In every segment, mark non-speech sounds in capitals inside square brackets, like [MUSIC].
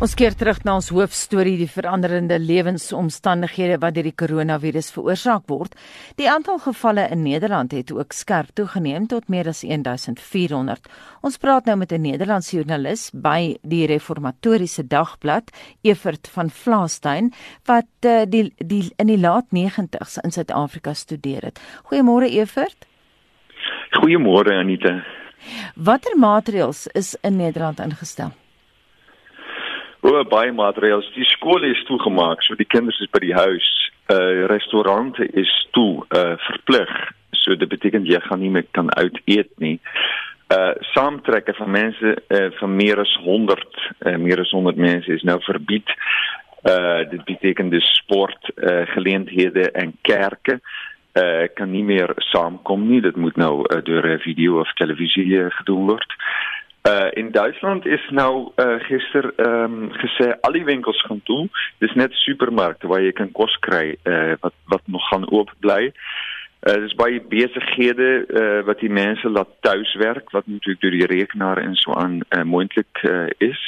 Ons keer terug na ons hoofstorie die veranderende lewensomstandighede wat deur die koronavirus veroorsaak word. Die aantal gevalle in Nederland het ook skerp toegeneem tot meer as 1400. Ons praat nou met 'n Nederlandse joernalis by die Reformatoriese Dagblad, Evert van Vlaastein, wat uh, die die in die laat 90's in Suid-Afrika studeer het. Goeiemôre Evert. Goeiemôre Anita. Watter maatreëls is in Nederland ingestel? O, baie materiaal. Die skool is toegemaak, so die kinders is by die huis. Uh is toe uh verplig. So dit beteken jy gaan nie meer kan uit eet nie. Uh van mense uh van meer as 100, uh, meer as 100 mense is nou verbied. Uh dit beteken dus sport uh geleenthede en kerke uh kan nie meer saamkom nie. Dit moet nou uh, deur 'n video of televisie gedoen word. In Duitsland is nou uh gister ehm um, gesê al die winkels gaan toe. Dis net supermarkte waar jy kan kos kry uh wat wat nog gaan oop bly. Uh dis baie besighede uh wat die mense laat tuis werk wat natuurlik deur die rekenaar en so aan uh, moontlik uh, is.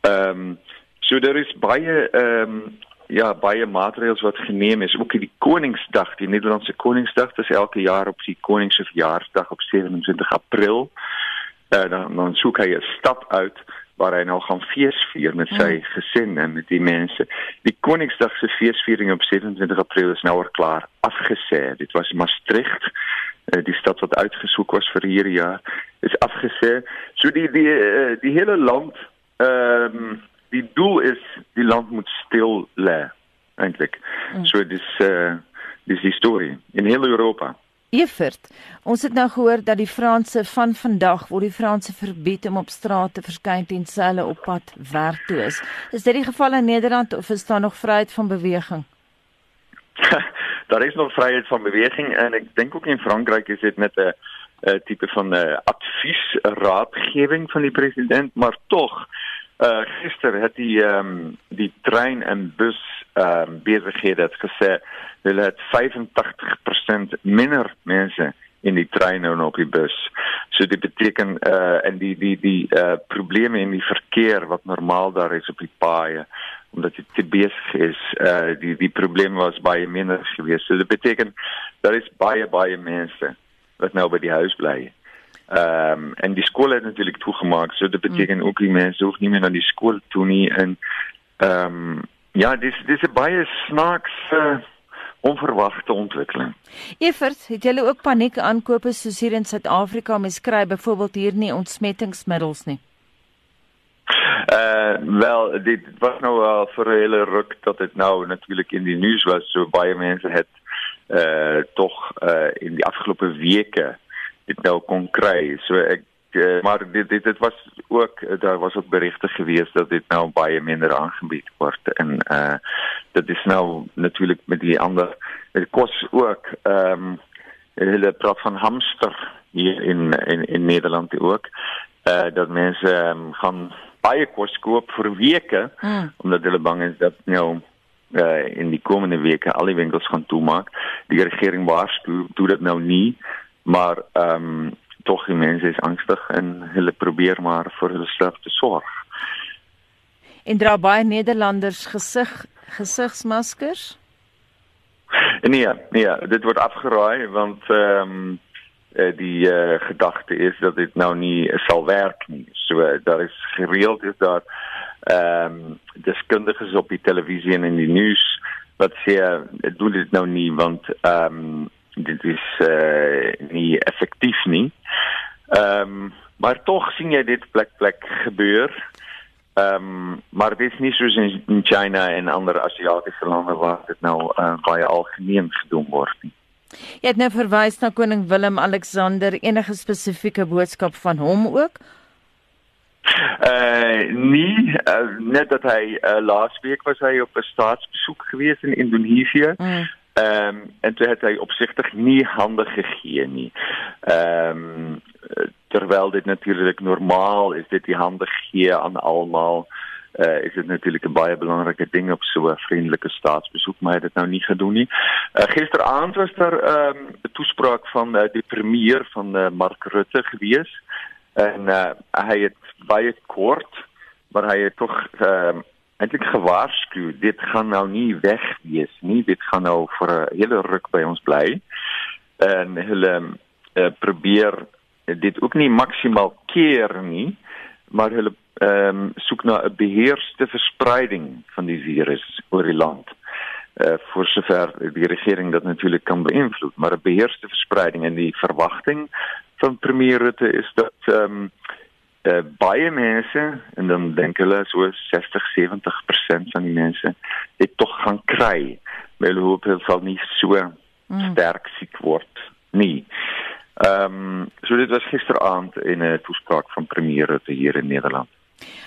Ehm um, so daar is baie ehm um, ja baie maatreëls wat geneem is ook die Koningsdag die Nederlandse Koningsdag dis elke jaar op die koning se verjaarsdag op 27 April uh, dan dan soek hy 'n stad uit waar hy nou gaan feesvier met sy hmm. gesin en met die mense. Die Koningsdag se feesviering op 27 April is nou al klaar afgesê. Dit was Maastricht, uh, die stad wat uitgesoek was vir hierdie jaar, is afgesê. So die die uh, die hele land um, die doel is die land moet stil lê eintlik. Hmm. So dis uh, dis die storie in heel Europa. Evert, ons het nou gehoor dat die Franse van vandag word die Franse verbied om op straat te verskyn tensy hulle op pad werk toe is. Is dit die geval in Nederland of is daar nog vryheid van beweging? [LAUGHS] daar is nog vryheid van beweging en ek dink ook in Frankryk is dit met 'n tipe van 'n advies, 'n raadgewing van die president, maar tog uh gister het die ehm um, die trein en bus ehm um, besighede het gesê hulle het 85% minder mense in die trein en op die bus. So dit beteken uh en die die die uh probleme in die verkeer wat normaal daar is op die paaie omdat dit te besig is, uh die die probleem was baie minder geweest. So dit beteken daar is baie baie mense wat nou by die huis bly. Ehm um, en die skole het natuurlik toegemaak. So dit beteken mm. ook die mense hoef nie meer na die skool toe nie en ehm um, ja, dis dis 'n baie snaakse uh, onverwagte ontwikkeling. Evert, het julle ook paniek aankope soos hier in Suid-Afrika om skry byvoorbeeld hier nie ontsmettingsmiddels nie? Uh wel, dit was nou al vir 'n hele ruk dat dit nou natuurlik in die nuus was so baie mense het uh tog uh in die afgelope weke dit nou kon kry. So ek uh, maar dit, dit dit was ook daar was ook berigte gewees dat dit nou baie minder aangebied word en uh dit is nou natuurlik met die ander dit kos ook ehm um, hulle praat van hamster hier in in in Nederland ook uh dat mense um, gaan baie kos koop vir weke hmm. omdat hulle bang is dat nou uh in die komende weke al die winkels gaan toemaak die regering waarsku doen dit nou nie maar ehm um, tog die mense is angstig en hulle probeer maar vir hulle self te sorg. En dra baie Nederlanders gesig gesigsmaskers? Nee, nee, dit word afgeraai want ehm um, die uh, gedagte is dat dit nou nie sal werk nie. So uh, daar is gereeld is daar ehm um, deskundiges op die televisie en in die nuus wat sê doen dit nou nie want ehm um, dit is uh, nie effektief nie. Ehm um, maar tog sien jy dit plek plek gebeur. Ehm um, maar dit is nie soos in, in China en ander Asiatiese lande waar dit nou uh, baie algemeen gedoen word nie. Jy het nou verwys na koning Willem Alexander enige spesifieke boodskap van hom ook? Uh nee, uh, net dat hy uh, laasweek was hy op 'n staatsbesoek gewees in Indonesië. Mm. Ehm en toe het hy opsigtig nie hande gegee. Ehm um, terwyl dit natuurlik normaal is dit die hande gee aan almal uh, is dit natuurlik 'n baie belangrike ding op so 'n vriendelike staatsbesoek maar hy het nou nie gedoen nie. Uh, Gisteraand was daar ehm, 'n toespraak van uh, die premier van Mark Rutte gewees en uh, hy het baie kort maar hy het tog ehm eintlik gewaarsku dit gaan nou nie weg wees nie dit gaan nou vir 'n hele ruk by ons bly en hulle uh, probeer dit ook nie maksimaal keer nie maar hulle ehm um, soek na 'n beheerste verspreiding van die virus oor die land. Uh vir sover die regering dit natuurlik kan beïnvloed maar 'n beheerste verspreiding en die verwagting van premier Rutte is dat ehm uh, baie mense en dan dink hulle so 60 70% van die mense het tog gaan kry wel hoop hulle sal nie so mm. sterk siek word nie. Ehm um, so dit was gisteraand in 'n toespraak van premier Rutte hier in Nederland.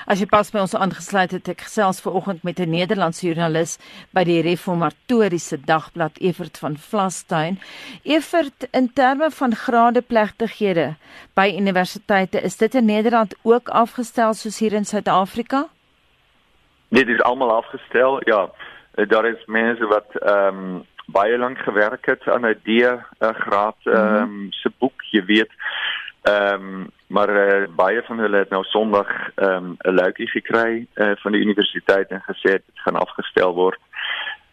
As jy pas by ons aangesluit het, ek gesels ver oggend met 'n Nederlandse joernalis by die Reformatoriese Dagblad Evert van Vlastuin. Evert, in terme van gradeplegtighede by universiteite, is dit in Nederland ook afgestel soos hier in Suid-Afrika? Dit is almal afgestel. Ja, eh, daar is mense wat ehm um, baie lank gewerk het aan 'n D-graad eh, ehm um, se boek, jy weet. Ehm um, maar uh, baie van hulle het nou Sondag ehm um, 'n luikie gekry uh, van die universiteit en gesê dit gaan afgestel word.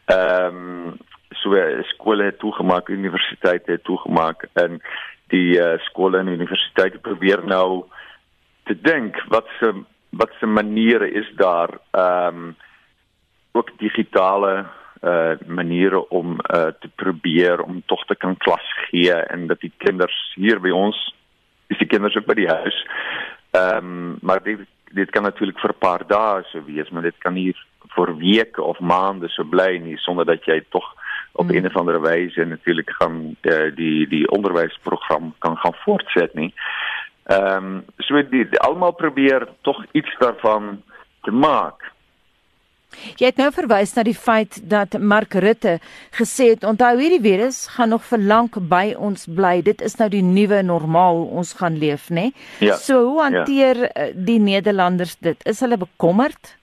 Ehm um, so skole het toegemaak, universiteite het toegemaak en die uh, skole en universiteite probeer nou te dink wat se wat se maniere is daar ehm um, ook digitale uh maniere om uh te probeer om tog te kan klas gee en dat die kinders hier by ons is die kinders ook by die huis. Ehm um, maar dit dit kan natuurlik vir 'n paar dae so wees, maar dit kan nie vir weke of maande so bly nie sonder dat jy tog op hmm. een of ander wyse natuurlik gaan uh, die die onderwysprogram kan gaan voortset nie. Ehm um, so die, die almal probeer tog iets daarvan te maak. Jy het nou verwys na die feit dat Mark Rutte gesê het onthou hierdie virus gaan nog vir lank by ons bly. Dit is nou die nuwe normaal ons gaan leef, né? Ja, so hoe hanteer ja. die Nederlanders dit? Is hulle bekommerd?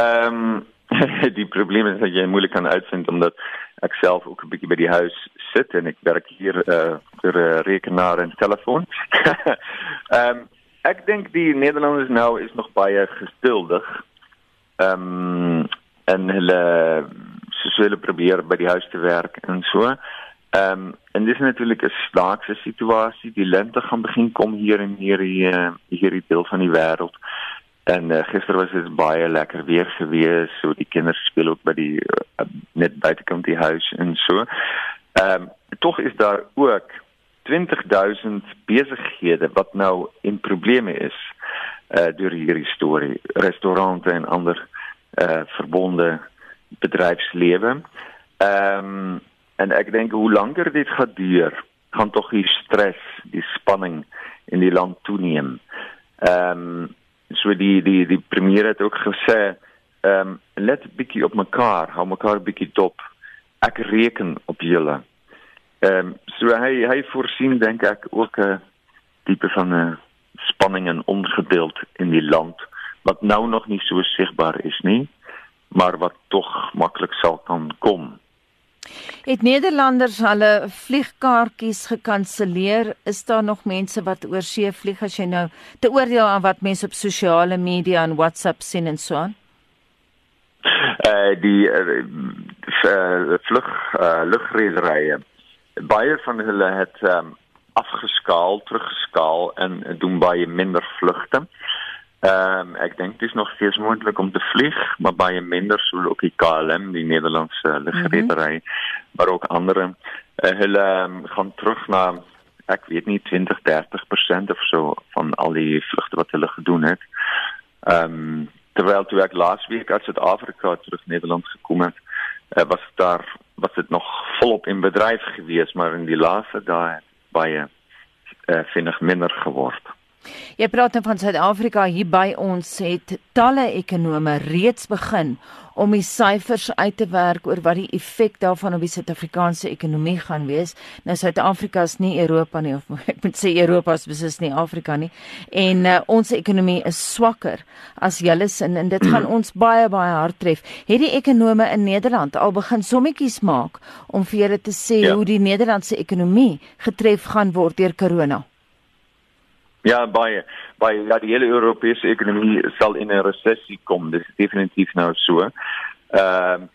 Ehm um, [LAUGHS] die probleem is dat jy moeilik kan uitvind omdat ek self ook 'n bietjie by die huis sit en ek werk hier uh vir 'n uh, rekenaar en telefoon. [LAUGHS] Ehm um, ek dink die Nederlanders nou is nog baie geduldig ehm um, en hulle soos hulle probeer by die huis te werk en so. Ehm um, en dis natuurlik 'n snaakse situasie. Die lente gaan begin kom hier in hierdie uh, hierdie deel van die wêreld. En uh, gister was dit baie lekker weer gewees. So die kinders speel ook by die uh, net buitekant die huis en so. Ehm um, tog is daar ook 20000 besighede wat nou in probleme is uh deur hierdie storie restaurante en ander uh verbonde bedryfslewe. Ehm en ek dink hoe langer dit gaan duur, gaan tog die stres, die spanning in die land toeneem. Ehm um, so die die die premier het ook gesê ehm let 'n bietjie op mekaar, hou mekaar 'n bietjie dop. Ek reken op julle. Ehm um, so hy hy ook 'n tipe van 'n spanning en ongeduld in die land wat nou nog nie so sigbaar is nie, maar wat tog maklik sal kan kom. Het Nederlanders hulle vliegkaartjies gekanselleer? Is daar nog mense wat oor see vlieg as jy nou te oordeel aan wat mense op sosiale media en WhatsApp sien en so aan? Uh die uh, uh, vlug uh, lugrederye baie van hulle het um, afgeskaal, teruggeskaal en doen baie minder vlugte. Ehm um, ek dink dit is nog steeds moontlik om te vlieg, maar baie minder sou ook die KLM, die Nederlandse lugredery, mm -hmm. maar ook ander uh, hulle um, gaan terug na ek weet nie 20, 30% of so van al die vlugte wat hulle gedoen het. Ehm um, terwyl toe ek laas week uit Suid-Afrika terug Nederland gekom het, uh, was daar was dit nog volop in bedryf gewees, maar in die laaste dae baie uh, vinnig minder geword. Jy praat nou van Suid-Afrika hier by ons het talle ekonome reeds begin om die syfers uit te werk oor wat die effek daarvan op die Suid-Afrikaanse ekonomie gaan wees. Nou Suid-Afrika is nie Europa nie of [LAUGHS] ek moet sê Europa is beslis nie Afrika nie. En uh, ons ekonomie is swakker as julle sin en dit gaan ons baie baie hard tref. Het die ekonome in Nederland al begin sommetjies maak om vir julle te sê ja. hoe die Nederlandse ekonomie getref gaan word deur corona? Ja, baie baie ja, die hele Europese ekonomie sal in 'n resessie kom. Dis definitief nou so. Ehm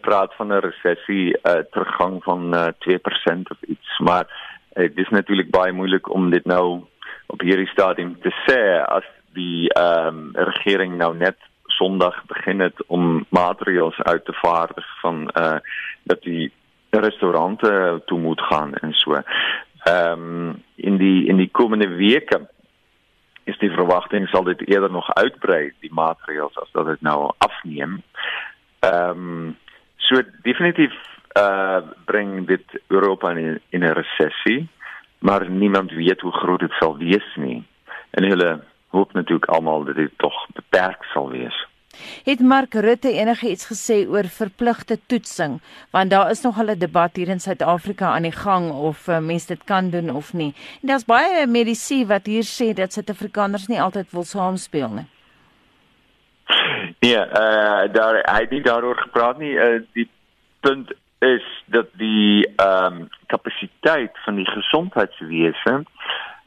praat van 'n resessie uh, teruggang van uh, 2% of iets, maar uh, dit is natuurlik baie moeilik om dit nou op hierdie stadium te sê as die ehm regering nou net Sondag begin het om maatreëls uit te vaardig van dat die restaurante toe moet gaan en so. Ehm um, in die in die komende weke is die verwagting sal dit eerder nog uitbrei die maatreëls as dat dit nou afneem. Ehm um, so definitief uh bring dit Europa in in 'n resessie, maar niemand weet hoe groot dit sal wees nie. En hulle hoop natuurlik almal dat dit tog beperk sal wees. Het Mark Rutte enige iets gesê oor verpligte toetsing? Want daar is nog 'n debat hier in Suid-Afrika aan die gang of uh, mense dit kan doen of nie. En daar's baie medisy wat hier sê dat Suid-Afrikaners nie altyd wil saamspeel nie. Ja, uh daar hy het nie daaroor gepraat nie. Uh, die punt is dat die ehm um, kapasiteit van die gesondheidswese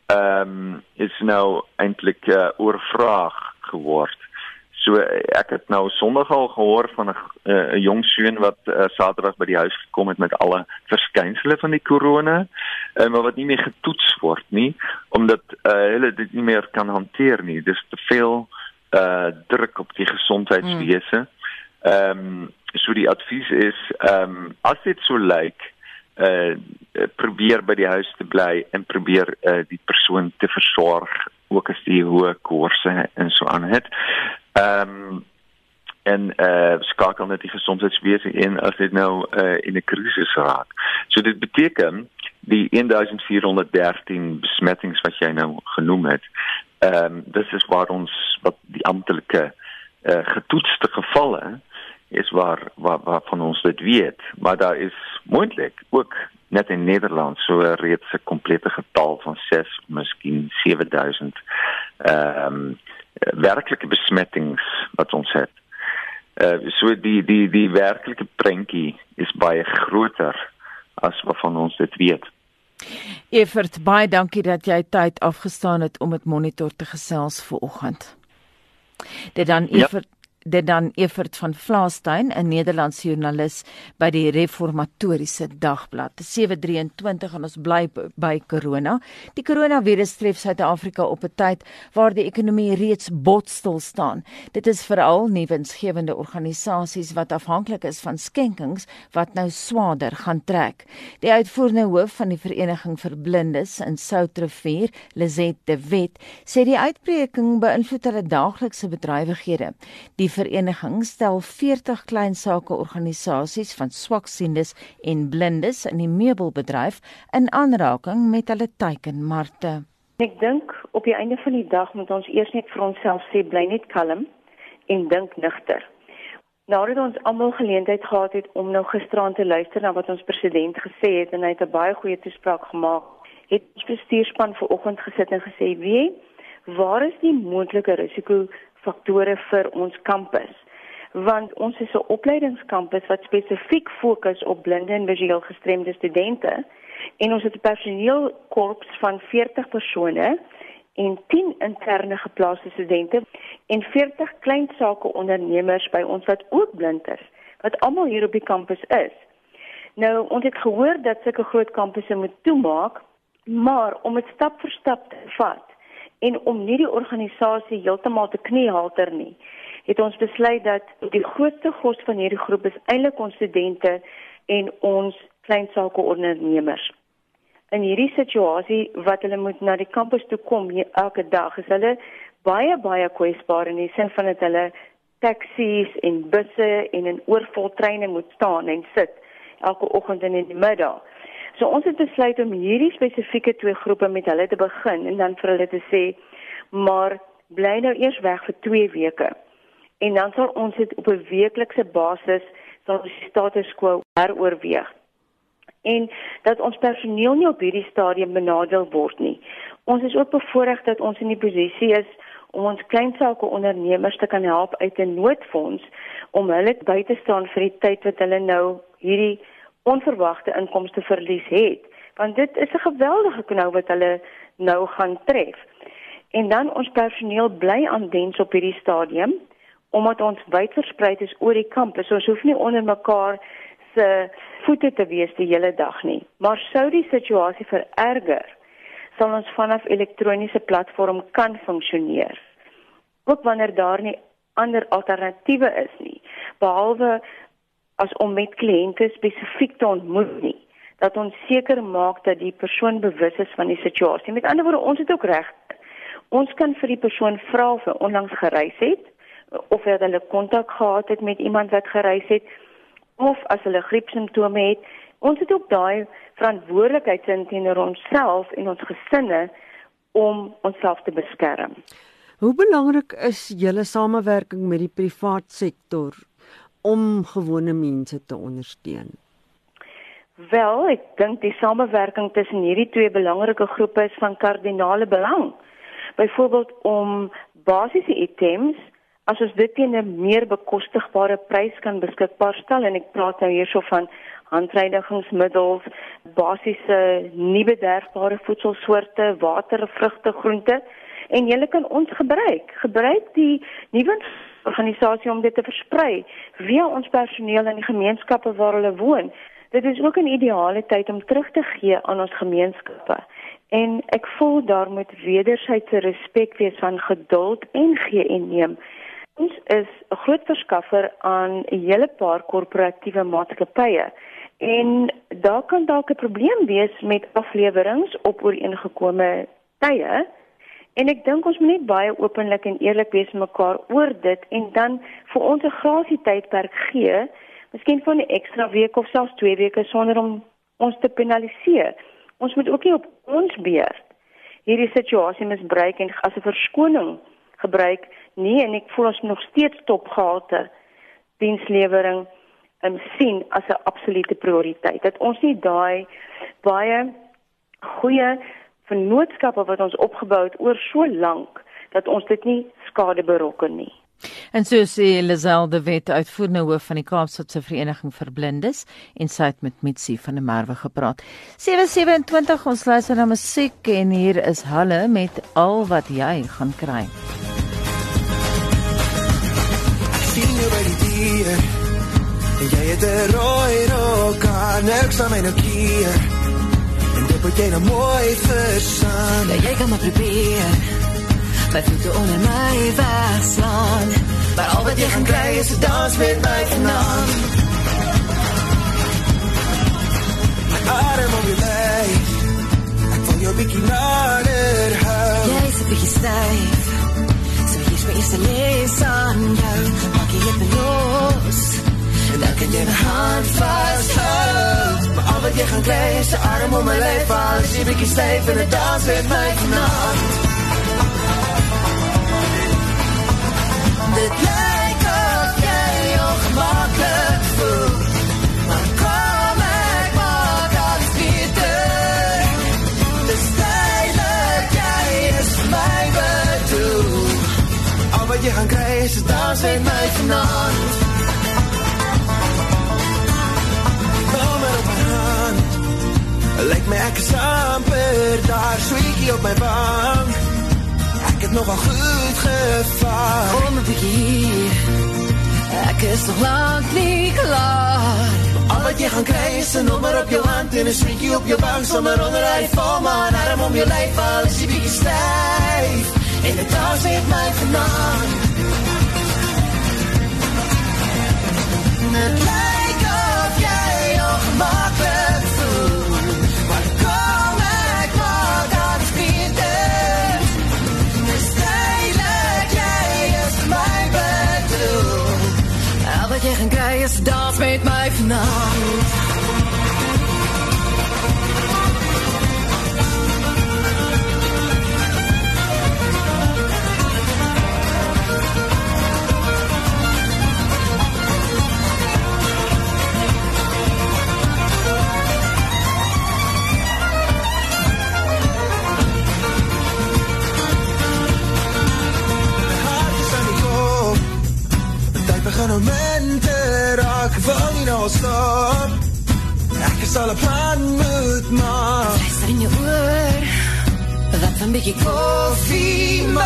ehm um, is nou eintlik uh, oorvraag geword. So ek het nou Sondag al gehoor van 'n uh, jong seun wat uh, Saterdag by die huis gekom het met alle verskynsels van die korona, uh, maar wat nie meer getoets word nie omdat uh, hulle dit nie meer kan hanteer nie. Dis te veel uh, druk op die gesondheidswese. Ehm um, so die advies is ehm um, as dit so lyk uh probeer by die huis te bly en probeer uh die persoon te versorg ook as die hoë koorse en so aan het. Um, en eh uh, skakel net die gesondheidswese in as dit nou eh uh, in 'n krisis raak. So dit beteken die 1413 besmettings wat jy nou genoem het. Ehm um, is waar ons wat die amptelike eh uh, getoetste gevalle is waar waar waar van ons dit weet, maar daar is moontlik ook net in Nederland so reeds 'n komplette getal van 6, miskien 7000 ehm um, werklike besmettings wat ons het. Uh so die die die werklike prentjie is baie groter as wat van ons dit weet. Evert, baie dankie dat jy tyd afgestaan het om dit monitor te gesels vir oggend. Dit dan Evert ja dit dan Evert van Vlaastein, 'n Nederlandse joernalis by die Reformatoriese Dagblad. 723 en ons bly by corona. Die koronavirus tref Suid-Afrika op 'n tyd waar die ekonomie reeds botstil staan. Dit is veral nie winsgewende organisasies wat afhanklik is van skenkings wat nou swaarder gaan trek. Die uitvoerende hoof van die Vereniging vir Blindes in Soutrivier, Lizet de Wet, sê die uitbreking beïnvloed hulle daaglikse bedrywighede. Die vereniging stel 40 klein sake organisasies van swaksiendes en blindes in die meubelbedryf in aanraking met hulle teikenmarkte. Ek dink op die einde van die dag moet ons eers net vir onsself sê bly net kalm en dink nigter. Nadat ons almal geleentheid gehad het om nou gisteraan te luister na wat ons president gesê het en hy het 'n baie goeie toespraak gemaak, het ons bestuurspan vanoggend gesit en gesê, "Wie, waar is die moontlike risiko faktore vir ons kampus want ons is 'n opleidingskampus wat spesifiek fokus op blinde en visueel gestremde studente en ons het 'n personeelkorps van 40 persone en 10 interne geplaaste studente en 40 klein sake ondernemers by ons wat ook blind is wat almal hier op die kampus is. Nou ons het gehoor dat sulke groot kampusse moet toemaak, maar om dit stap vir stap te vat en om nie die organisasie heeltemal te kniehalter nie, het ons besluit dat die grootste kos van hierdie groep is eintlik ons studente en ons klein sake ondernemers. In hierdie situasie wat hulle moet na die kampus toe kom elke dag, is hulle baie baie kwesbaar in die sin van dat hulle taksies en busse en in oorvol treine moet staan en sit elke oggend en in die middag. So ons het besluit om hierdie spesifieke twee groepe met hulle te begin en dan vir hulle te sê maar bly nou eers weg vir 2 weke. En dan sal ons dit op 'n weeklikse basis sal die status quo heroorweeg. En dat ons personeel nie op hierdie stadium benadeel word nie. Ons is ook bevoorreg dat ons in die posisie is om ons kleinsake ondernemers te kan help uit 'n noodfonds om hulle by te staan vir die tyd wat hulle nou hierdie onverwagte inkomste verlies het want dit is 'n geweldige knou wat hulle nou gaan tref En dan ons personeel bly aan diens op hierdie stadium omdat ons wyd versprei is oor die kampus. Ons hoef nie onder mekaar se voete te wees die hele dag nie. Maar sou die situasie vererger, sal ons vanaf elektroniese platform kan funksioneer. Ook wanneer daar nie ander alternatiewe is nie, behalwe as om met kliënte spesifiek te ontmoet nie dat ons seker maak dat die persoon bewus is van die situasie. Met ander woorde, ons het ook reg. Ons kan vir die persoon vra of hy onlangs gereis het of hy hulle kontak gehad het met iemand wat gereis het of as hulle griepsimptome het. Ons het ook daai verantwoordelikheid teenoor onsself en ons gesinne om onsself te beskerm. Hoe belangrik is julle samewerking met die privaat sektor om gewone mense te ondersteun? Wel, ek dink die samewerking tussen hierdie twee belangrike groepe is van kardinale belang. Byvoorbeeld om basiese items as ons dit teen 'n meer bekostigbare prys kan beskikbaar stel en ek praat nou hierso van handreinigingsmiddels, basiese nie bederfbare voedselsoorte, water, vrugte, groente en jy kan ons gebruik. Gebruik die nuwe organisasie om dit te versprei via ons personeel in die gemeenskappe waar hulle woon. Dit is ook 'n ideale tyd om terug te gee aan ons gemeenskappe. En ek voel daar moet wederwysige respek wees van geduld en gee en neem. Ons is 'n groot verskaffer aan 'n hele paar korporatiewe maatskappye en daar kan dalk 'n probleem wees met afleweringe op ooreengekome tye. En ek dink ons moet net baie openlik en eerlik wees mekaar oor dit en dan vir ons 'n grasie tydperk gee, miskien vir 'n ekstra week of selfs 2 weke sonder om ons te penaliseer. Ons moet ook nie op ons beurt hierdie situasie misbruik en as 'n verskoning gebruik nie en ek voel ons nog steeds topgehalte dienslewering en sien as 'n absolute prioriteit dat ons nie daai baie goeie vennootskappe wat ons opgebou het oor so lank dat ons dit nie skade berokken nie En so sê Lazelle Wet uitvoerende hoof van die Kaapstadse Vereniging vir Blindes en sy het met Mitsi van der Merwe gepraat. 727 ons luister na musiek en hier is Halle met al wat jy gaan kry. sien jou by die dier jy het een rooi rok aan Niks aan my nou keer En dit moet jy nou mooi verstaan Ja, jy kan maar probeer My voete onder my wegslaan Maar al wat jy gaan kry is een dans met my vanavond My arm om jou lijf. Ek wil jou bykie nader hou Jy is een bykie stijf So hier is my eerste lees aan jou. Maak jy lippe los En dan kan jy my hand vasthou Maar al wat jy gaan kry is een arm om my lijf Al is jy bykie stijf en een dans met my vanavond Dit lyk of jy ongemakkelijk voel Maar kom ek maak alles beter Dis tydelik, jy is my bedoel Al wat jy gaan kry is een dans met my vanavond Lyk my ek is amper daar Sweekie op my wang Ek het nogal goed gevaar Kom een bykie hier Ek is nog lang nie klaar Al wat jy gaan kry is een nommer op jou hand En een sweekie op jou wang Sommer onder hy val Maar een arm om jou lijf Al is jy bykie stijf. En het dans met my vanavond Het lyk of jy ongemakkelijk Die tyd begin om in te raak Wil nie nou al stop Ek is al een plan moet maak Luister in jou oor Wat 'n bietjie koffie maak.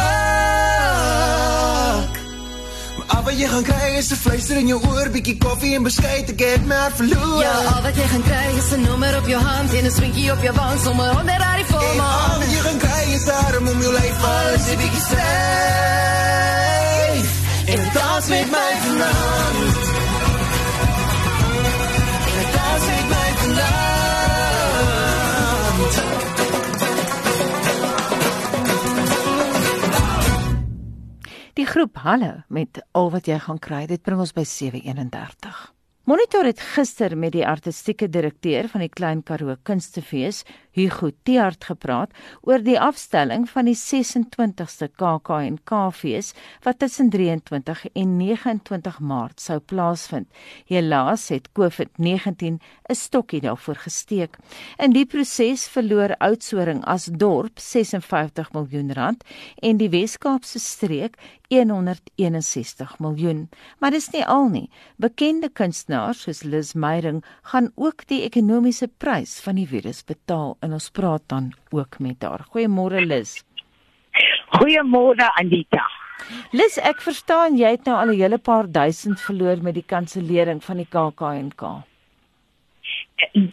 Al wat jy gaan kry is 'n fluister in jou oor, bietjie koffie en beskuit, ek het my hart verloor. Ja, al wat jy gaan kry is 'n nommer op jou hand en 'n swinkie op jou wang sommer onder daai En al wat jy gaan kry is arm om jou lyf, alles 'n bietjie styf. En dans met my vanaand. En dans met my vanaand. Die groep Halle met al wat jy gaan kry, dit bring ons by 731. Monitor het gister met die artistieke direkteur van die Klein Karoo Kunstefees, Hugo Tiart gepraat oor die afstelling van die 26ste KAK&K-fees wat tussen 23 en 29 Maart sou plaasvind. Helaas het COVID-19 'n stokkie daarvoor gesteek. In die proses verloor Oudtshoorn as dorp 56 miljoen rand en die Wes-Kaapse streek 161 miljoen. Maar dis nie al nie. Bekende kunstenaars soos Liz Meyering gaan ook die ekonomiese prys van die virus betaal en ons praat dan ook met haar. Goeiemôre Liz. Goeiemôre Anita. Liz, ek verstaan jy het nou al 'n hele paar duisend verloor met die kansellering van die KAK&K.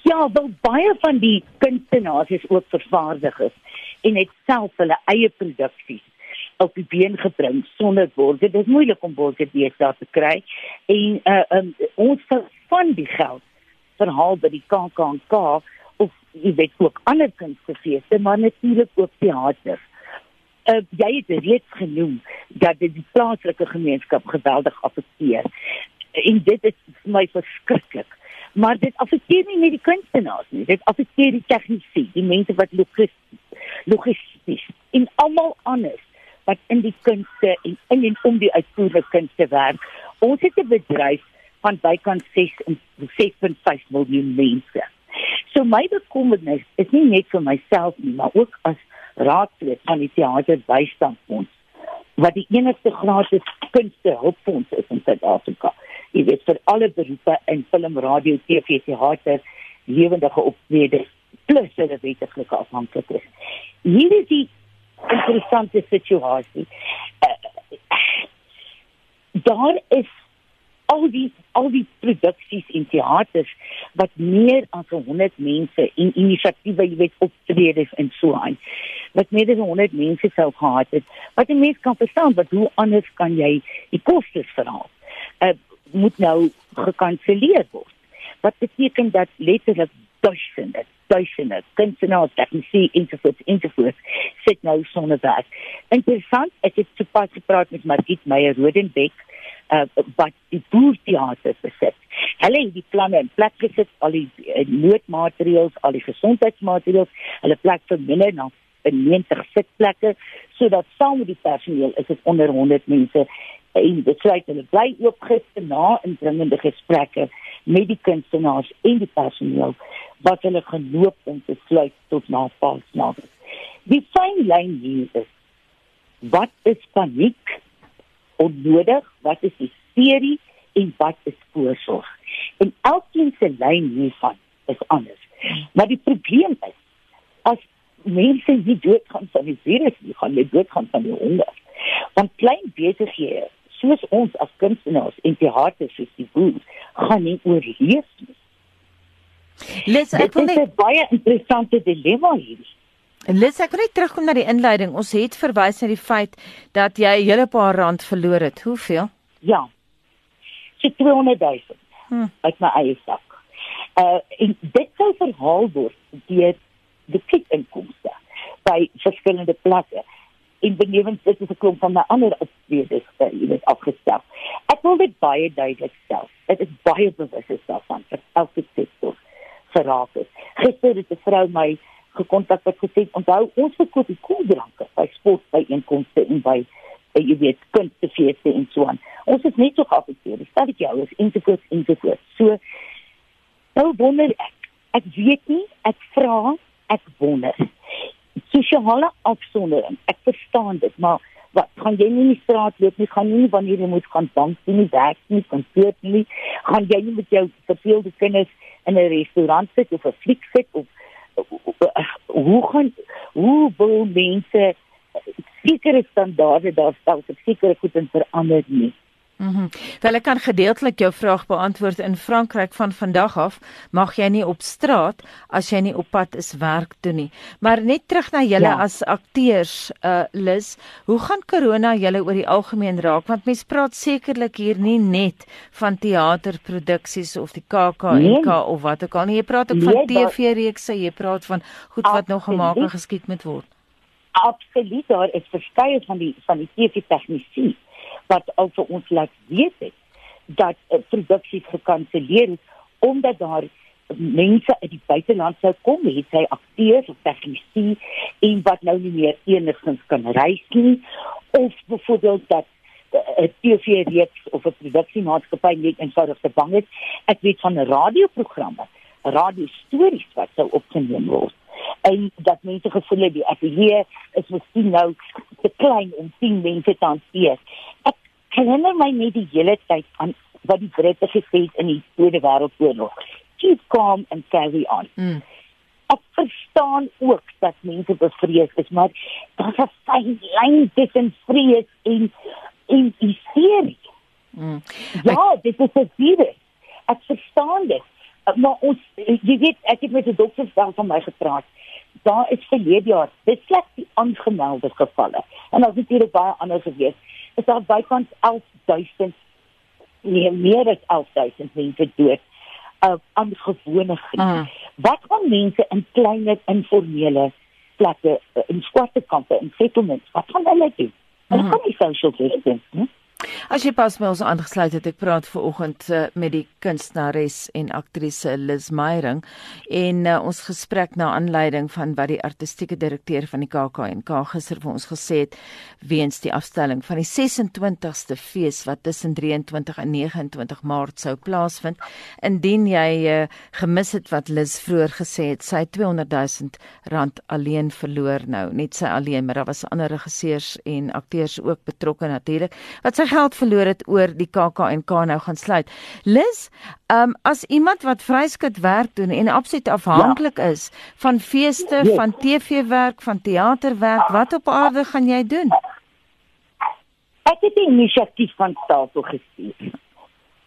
Ja, wel baie van die kunstenaars is ook vervaardigers en het self hulle eie produksies op die been gebring sonder borgers. Dit is moeilik om borgers deesdae te kry. En uh, um, ons sal van die geld verhaal by die KAK&K of jy weet ook ander kunstefeeste, maar natuurlik ook teater. Uh, jy het reeds genoem dat dit die plaaslike gemeenskap geweldig affekteer. En dit is vir my verskriklik. Maar dit affekteer nie net die kunstenaars nie, dit affekteer die tegniese, die mense wat logisties, logisties en almal anders wat in die kunste en in en om die uitvoerende kunste werk. Ons het 'n bedryf van bykans 6 en 6.5 miljoen mense. So my bekommernis is nie net vir myself nie, maar ook as raadslid van die teaterbystandfonds wat die enigste gratis kunste hulpfonds is in Suid-Afrika. Jy weet vir alle beroepe in film, radio, TV, teater, lewendige optredes plus hulle wetenskaplike afhanklikheid. Hier is die interessante situasie. Uh, daar is al die al die produksies en teaters wat meer as 100 mense en inisiatiewe, jy weet, optredes en so aan. Wat meer as 100 mense sou gehad het. Wat 'n mens kan verstaan, wat hoe anders kan jy die kostes verhaal? Uh moet nou gekanselleer word. Wat beteken dat letterlik duisende duisende kunstenaars, tegnici ensovoorts ensovoorts sit nou sonder werk. Interessant, ek het sopas gepraat met Margit Meyer Rodenbeck uh, wat die boerteater besit. Hulle het die planne in plek gesit, al die uh, noodmateriaal, al die gesondheidsmateriaal, hulle plek vir minder na 90 sitplekke sodat saam met die personeel is dit onder 100 mense en dit sluit hulle bly oop gister na indringende gesprekke met die kunstenaars en die personeel wat hulle geloop om te sluit tot na Paasnaand. Die fyn lyn hier is wat is paniek onnodig, wat is hysterie en wat is voorsorg. En elkeen se lyn hiervan is anders. Maar die probleem is as mense nie doodgaan van die virus nie, gaan hulle doodgaan van die honger. Want klein besighede soos ons as kunstenaars en teater soos die boer gaan nie oorleef nie. Liz, ek Dit wil is net 'n baie interessante dilemma hier. Liz, ek wil net terugkom na die inleiding. Ons het verwys na die feit dat jy 'n hele paar rand verloor het. Hoeveel? Ja. So 200 000 Hm. uit my eie sak. Uh en dit sou verhaal word deur die kietinkomste by verskillende plekke. En benewens dit is 'n klomp van my ander optredes uh, jy weet afgestel. Ek wil dit baie duidelik stel. Dit is baie bewus is daarvan vir elke sektor geraak is. Gister het 'n vrou my gekontak wat gesê het, onthou ons verkoop die koeldranke by sportbyeenkomste en by uh, jy weet kunstefeeste en so aan. Ons is net so geaffekteer. Dit jou is ensovoorts ensovoorts. So nou wonder ek. Ek weet nie, ek vra, ek wonder. Sosiale afsondering. Ek verstaan dit, maar wat gaan jy nie in die straat loop nie, gaan jy nie wanneer jy moet gaan bank doen nie, werk nie, kantoor nie, gaan jy nie met jou verveelde kinders in 'n restaurant sit of 'n fliek sit of hoe gaan hoe wil mense sekere standaarde daar stel sekere goed en verander nie. Mhm. Mm Wel ek kan gedeeltelik jou vraag beantwoord in Frankryk van vandag af mag jy nie op straat as jy nie op pad is werk toe nie. Maar net terug na julle ja. as akteurs, uh Lis, hoe gaan corona julle oor die algemeen raak? Want mense praat sekerlik hier nie net van teaterproduksies of die KAKNK nee. of wat ook al nie. Jy praat ook nee, van TV-reekse, jy praat van goed wat nog gemaak en geskied moet word. Absoluut, daar is verskeie van die van die TV-tegnisie wat al vir ons laat weet het dat uh, produksies gekanselleer is omdat daar mense uit die buiteland sou kom, het hy akteurs of tegnisie en wat nou nie meer enigstens kan reis nie of byvoorbeeld dat eh, 'n TV-reeks of 'n produksiemaatskappy net eenvoudig te bang is. Ek weet van radioprogramme, radiostories wat sou opgeneem word en dat mense gevoel het die ateljee is miskien nou te klein om 10 mense te hanteer. Herinner my net die hele tyd aan wat die Britte gesê het in die Tweede Wêreldoorlog. Keep calm and carry on. Mm. Ek verstaan ook dat mense bevrees is, maar daar's 'n fyn lyn tussen vrees en en hysterie. Mm. Ja, ek... dit is 'n virus. Ek verstaan dit. Maar ons jy weet ek het met 'n dokter van my gepraat daar is verlede jaar dit slegs die aangemelde gevalle en daar is natuurlik baie ander gewees is daar bykans 11000 nee meer as 11000 mense dood uh, aan gewone griep uh. wat van mense in kleiner informele plekke uh, in swarte kampe en settlements wat van hulle doen hulle uh. kan nie social distance nie As jy pas my ons aangesluit het, ek praat ver oggend uh, met die kunstenares en aktrise Liz Meyering en uh, ons gesprek na aanleiding van wat die artistieke direkteur van die KAKNK gister vir ons gesê het weens die afstelling van die 26ste fees wat tussen 23 en 29 Maart sou plaasvind. Indien jy uh, gemis het wat Liz vroeër gesê het, sy 200 000 rand alleen verloor nou, net sy alleen, maar daar was ander regisseurs en akteurs ook betrokke natuurlik. Wat sy geld verloor het oor die KAKNK nou gaan sluit. Lis, um, as iemand wat vryskut werk doen en absoluut afhanklik ja. is van feeste, ja. van TV-werk, van teaterwerk, wat op aarde gaan jy doen? Ek het 'n inisiatief van tafel gestuur.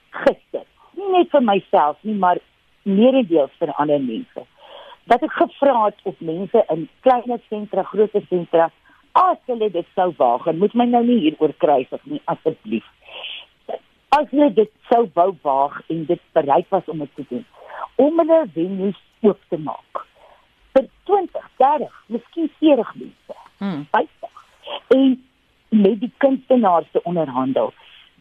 Gister. Nie net vir myself nie, maar meerendeels vir ander mense. Dat ek gevra het of mense in klein sentra, groot sentra as hulle dit sou waag en moet my nou nie hier oor kruisig nie asseblief as hulle dit sou wou waag en dit bereid was om dit te doen om hulle venues oop te maak vir 20 30 miskien 40 mense hmm. en met die kunstenaars te onderhandel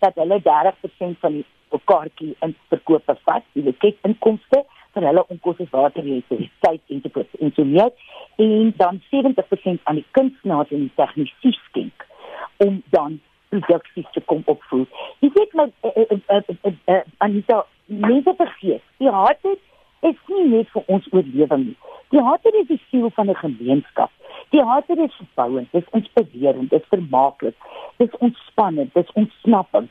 dat hulle 30% van die kaartjie in verkoop vat die kyk inkomste vir hulle onkoste water en elektrisiteit en te kos en so meer en dan 70% aan die kunstenaars en die tegnisie skenk om dan produksies te kom opvoer. Jy weet my Anita, mense vergeet, die hart is nie net vir ons oorlewing nie. Die hart is die siel van 'n gemeenskap. Die hart is verbouend, dit is inspirerend, dit is vermaaklik, dit is ontspannend, dit is ontsnapping.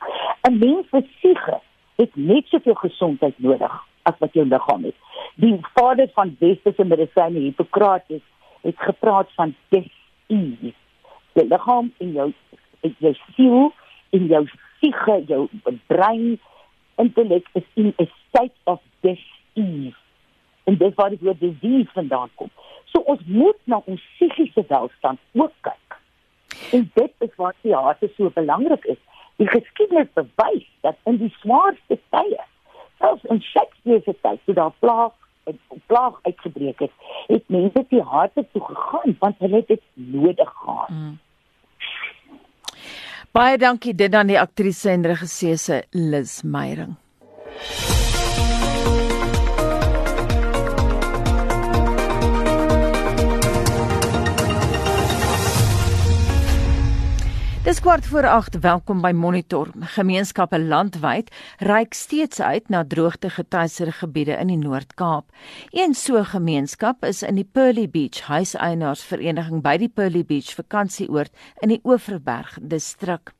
'n Mens se siege het net soveel gesondheid nodig as wat jou liggaam het. Die vader van westerse medisyne Hippokrates het gepraat van dis-ease. Die liggaam en jou jou siel en jou siege, jou brein, intellek is in 'n state of dis-ease. En dis waar die woord disease vandaan kom. So ons moet na ons psigiese welstand ook kyk. En dit is wat die hart so belangrik is. Die geskiedenis bewys dat in die swaarste tye selfs in Shakespeare se tyd toe daar plaag en plaag uitgebreek het, het mense die harte toe gegaan want hulle het dit nodig gehad. Mm. Baie dankie dit aan die aktrise en regisseur Liz Meyering. Dis kwart voor 8. Welkom by Monitor. Gemeenskappe landwyd reik steeds uit na droogte getuieerde gebiede in die Noord-Kaap. Een so gemeenskap is in die Pearly Beach Huiseienaarsvereniging by die Pearly Beach vakansieoord in die Oeverberg distrik.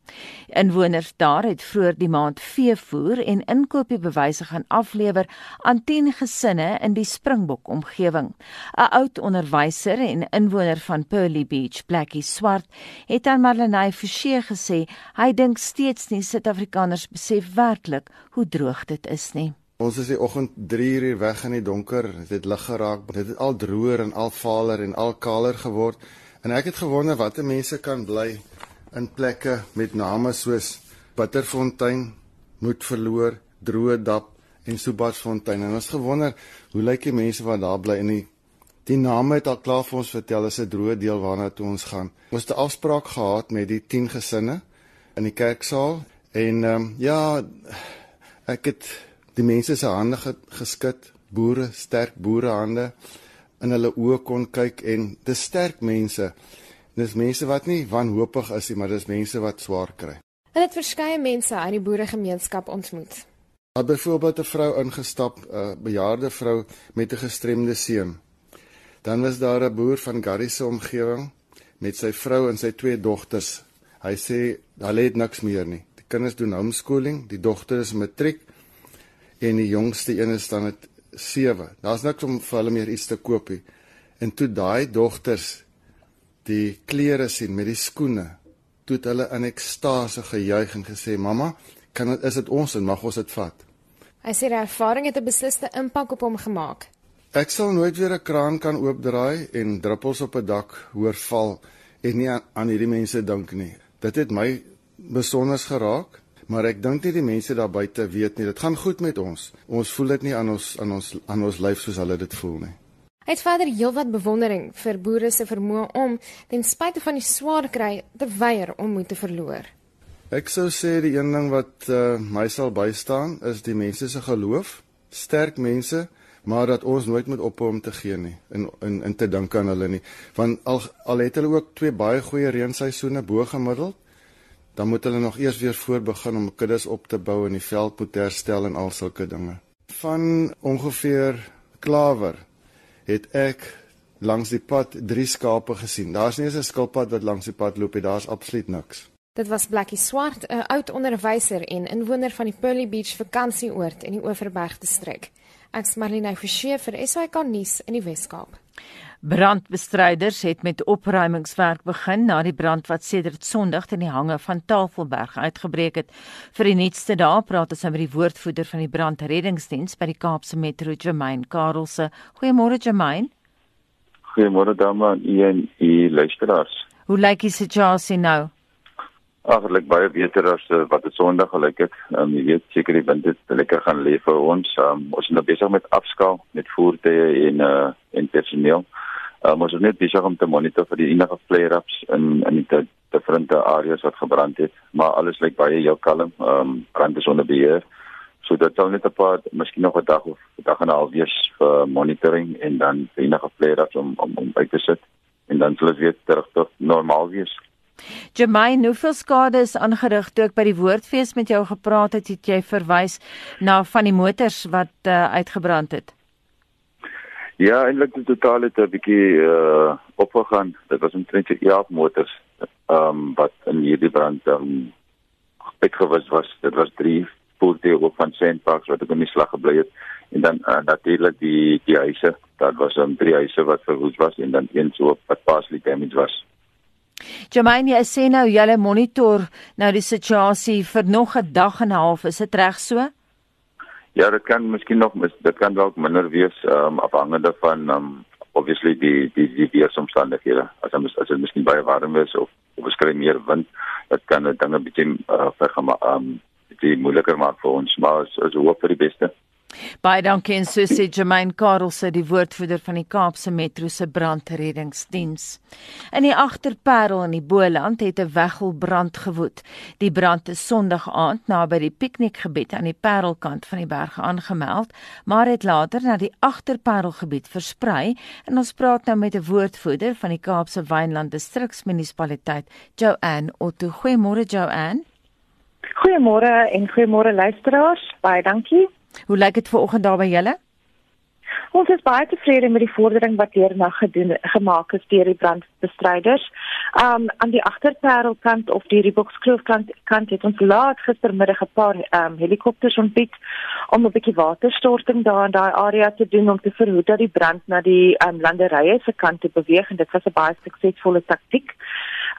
Inwoners daar het vroeër die maand veevoer en inkopiebewyse gaan aflewer aan 10 gesinne in die Springbok omgewing. 'n Oud onderwyser en inwoner van Pearly Beach, Blackie Swart, het aan Marlenae Forsie gesê hy dink steeds nie Suid-Afrikaners besef werklik hoe droog dit is nie. Ons is die oggend 3 uur weg in die donker, dit het lig geraak, dit het al droër en al valer en al kaler geword en ek het gewonder watter mense kan bly in plekke met name soos Bitterfontein, Moed verloor, Droodap en Subatsfontein. En ons gewonder hoe lyk die mense wat daar bly in die die name het al klaar vir ons vertel is 'n droë deel waarna toe ons gaan. Ons het 'n afspraak gehad met die 10 gesinne in die kerksaal en ehm um, ja ek het die mense se hande geskit, boere, sterk boere hande in hulle oë kon kyk en dis sterk mense. Dis mense wat nie wanhoopig is nie, maar dis mense wat swaar kry. Hulle het verskeie mense uit die boeregemeenskap ontmoet. Daar byvoorbeeld 'n vrou ingestap, 'n bejaarde vrou met 'n gestremde seun. Dan was daar 'n boer van Garrie se omgewing met sy vrou en sy twee dogters. Hy sê hulle het niks meer nie. Die kinders doen homeschooling, die dogter is matriek en die jongste een is dan met 7. Daar's niks om vir hulle meer iets te koop nie. En toe daai dogters die klere sien met die skoene, toe het hulle in ekstase gejuig en gesê: "Mamma, kan dit is dit ons en mag ons dit vat?" Hy sê die ervaring het 'n besliste impak op hom gemaak. Ek sal nooit weer 'n kraan kan oopdraai en druppels op 'n dak hoor val en nie aan, aan hierdie mense dink nie. Dit het my besonder geraak, maar ek dink nie die mense daar buite weet nie. Dit gaan goed met ons. Ons voel dit nie aan ons aan ons aan ons lyf soos hulle dit voel nie. Hy het verder heelwat bewondering vir boere se vermoë om ten spyte van die swaar kry te weier om moed te verloor. Ek sou sê die een ding wat uh, my sal bystaan is die mense se geloof, sterk mense, maar dat ons nooit moet ophou om te gee nie en in in te dink aan hulle nie. Want al al het hulle ook twee baie goeie reenseisoene bo gemiddeld, dan moet hulle nog eers weer voor begin om kuddes op te bou en die veld moet herstel en al sulke dinge. Van ongeveer klawer het ek langs die pad drie skape gesien. Daar's nie eens 'n skilpad wat langs die pad loop nie. Daar's absoluut niks. Dit was Blackie Swart, 'n oud onderwyser en inwoner van die Pearly Beach vakansieoord in die Oeverberg distrik. Ek's Marlene Forsie vir SAK nuus in die Wes-Kaap. Brandbestryders het met opruimingswerk begin na die brand wat sedert Sondag in die hange van Tafelberg uitgebreek het. Vir die nuutste dae praat ons met die woordvoerder van die brandreddingsdiens by die Kaapse Metro, Germain Karelse. Goeiemôre Germain. Goeiemôre dames en u luisteraars. Hoe lyk die situasie nou? Agterlik baie beter as uh, wat dit Sondag gelyk het. Um, jy weet seker die wind het lekker gaan lê vir ons. Um, ons is nou besig met afskaal met voertuie en uh en personeel. Um, ons is net besig om te monitor vir die enige flare-ups in in die differente areas wat gebrand het, maar alles lyk baie heel kalm. Ehm um, brand is onder beheer. So dit sal net 'n paar, miskien nog 'n dag of 'n dag en 'n half wees vir monitoring en dan enige flare-ups om, om om uit te sit en dan sal dit weer terug tot normaal wees. Jermaine, hoeveel skade is aangerig toe ek by die woordfees met jou gepraat het, het jy verwys na van die motors wat uh, uitgebrand het? Ja, eintlik die totaal het 'n bietjie uh opgegaan. Dit was omtrent 11 motors ehm um, wat in hierdie brand ehm um, uitgewis was. Dit was drie voertuie ook van Sandparks wat in die slag gebly het en dan uh, natuurlik die die huise. Daar was dan um, drie huise wat verwoes was en dan een so wat partially damaged was. Jermaine, jy sê nou julle monitor nou die situasie vir nog 'n dag en 'n half. Is dit reg so? Ja, dit kan miskien nog dit kan dalk minder wees um afhangende van um obviously die die die weeromstandighede. As ons as dit miskien baie warm is of of beskry meer wind, dit kan dit dinge bietjie uh, vergema um bietjie moeiliker maak vir ons, maar ons hoop vir die beste. Baie dankie en so sê Jermaine Karelse, die woordvoerder van die Kaapse Metro se brandreddingsdiens. In die agterparel in die Boland het 'n weggelbrand gewoed. Die brand is Sondag aand naby die piknikgebied aan die Parelkant van die berge aangemeld, maar het later na die agterparelgebied versprei en ons praat nou met 'n woordvoerder van die Kaapse Wynland Distriksmunisipaliteit, Joanne Otto. Goeiemôre Joanne. Goeiemôre en goeiemôre luisteraars. Baie dankie. Hoe lyk dit vanoggend daar by julle? Ons is baie tevrede met die vordering wat deernag gedoen gemaak is deur die brandbestryders. Um aan die agterparelkant of die Riebokskloof kant het ons laat gistermiddag 'n paar um helikopters ontbied om 'n bietjie waterstorting daar in daai area te doen om te verhoed dat die brand na die um landerye se kant te beweeg en dit was 'n baie suksesvolle taktik.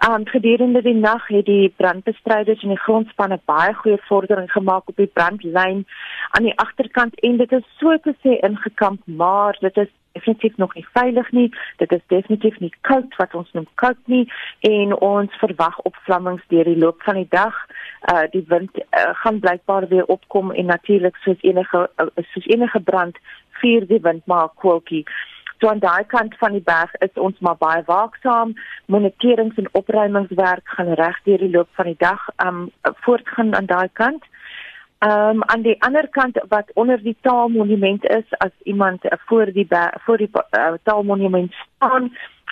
Um gedurende die nag het die brandbestryders en die grondspanne baie goeie vordering gemaak op die brandlyn aan die agterkant en dit is so te sê ingekamp, maar dit is definitief nog nie veilig nie. Dit is definitief nie koud wat ons noem koud nie en ons verwag opvlammings deur die loop van die dag. Uh die wind uh, gaan blykbaar weer opkom en natuurlik soos enige uh, soos enige brand vuur die wind maar 'n koeltjie. So aan daai kant van die berg is ons maar baie waaksaam. Moniterings en opruimingswerk gaan reg deur die loop van die dag um voortgaan aan daai kant. Ehm um, aan die ander kant wat onder die taalmonument is as iemand uh, voor die voor die uh, taalmonument staan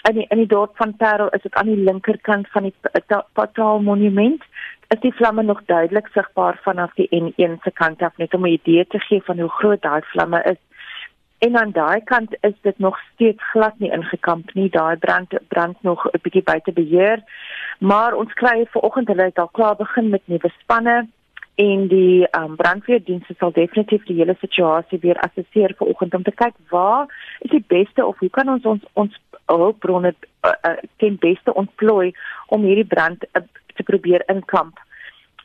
in die, in die dorp van Parel is dit aan die linkerkant van die uh, taalmonument is die vlamme nog duidelik sigbaar vanaf die N1 se kant af net om 'n idee te gee van hoe groot daai vlamme is. En aan daai kant is dit nog steeds glad nie ingekamp nie. Daai brand brand nog 'n bietjie buite beheer. Maar ons kry ver oggend hulle het al klaar begin met nuwe spanne en die um, brandweerdienste sal definitief die hele situasie weer assesseer vanoggend om te kyk waar is die beste of hoe kan ons ons ons hulpbronne uh, uh, ten beste ontplooi om hierdie brand uh, te probeer inkamp.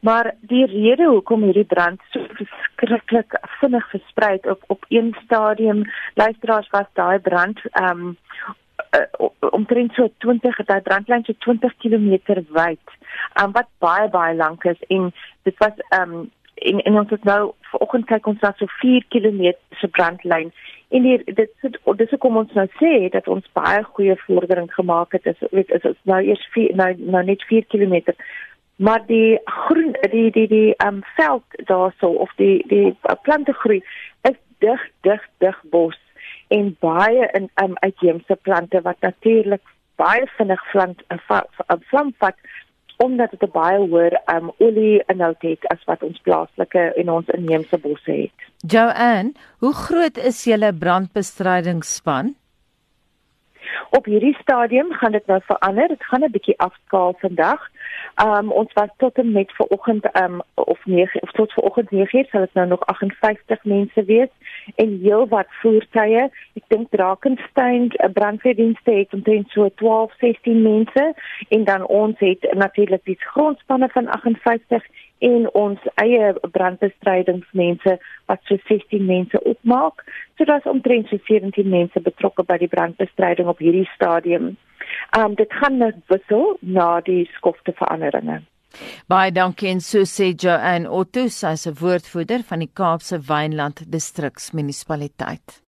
Maar die rede hoekom hierdie brand so verskriklik vinnig versprei het op op een stadium luisteraars was daai brand um, uh, omtrent so 20 daai brandlyn so 20 km wyd um, wat baie baie lank is en dit was ehm um, en en ons het nou vanoggend kyk ons na so 4 km se brandlyn en die, dit sit dis kom ons nou sê dat ons baie goeie vordering gemaak het is weet is, is nou eers vier, nou nou net 4 km maar die groen die die die ehm um, veld daarso of die die plante groei is dig dig dig bos en baie in um, uitheemse plante wat natuurlik baie vinnig vlam vlam vat omdat dit 'n baie hoër um, olie inhoud het as wat ons plaaslike en ons inheemse bosse het. Joanne, hoe groot is julle brandbestrydingsspan? Op hierdie stadium gaan dit nou verander. Dit gaan 'n bietjie afskaal vandag. Um ons was tot en met vanoggend um of 9 of tot vanoggend 9 sal dit nou nog 58 mense wees en heelwat voertuie. Ek dink Drakensberg eh, brandweerdienste het omtrent so 12, 16 mense en dan ons het natuurlik die grondspanne van 58 en ons eie brandbestrydingsmense wat so 16 mense opmaak. So daar's omtrent so 17 mense betrokke by die brandbestryding op hierdie stadium. Um dit gaan net wissel na die skofte veranderinge. Baie dankie en so sê Joanne Otto, sy 'n woordvoerder van die Kaapse Wynland Distriksmunisipaliteit.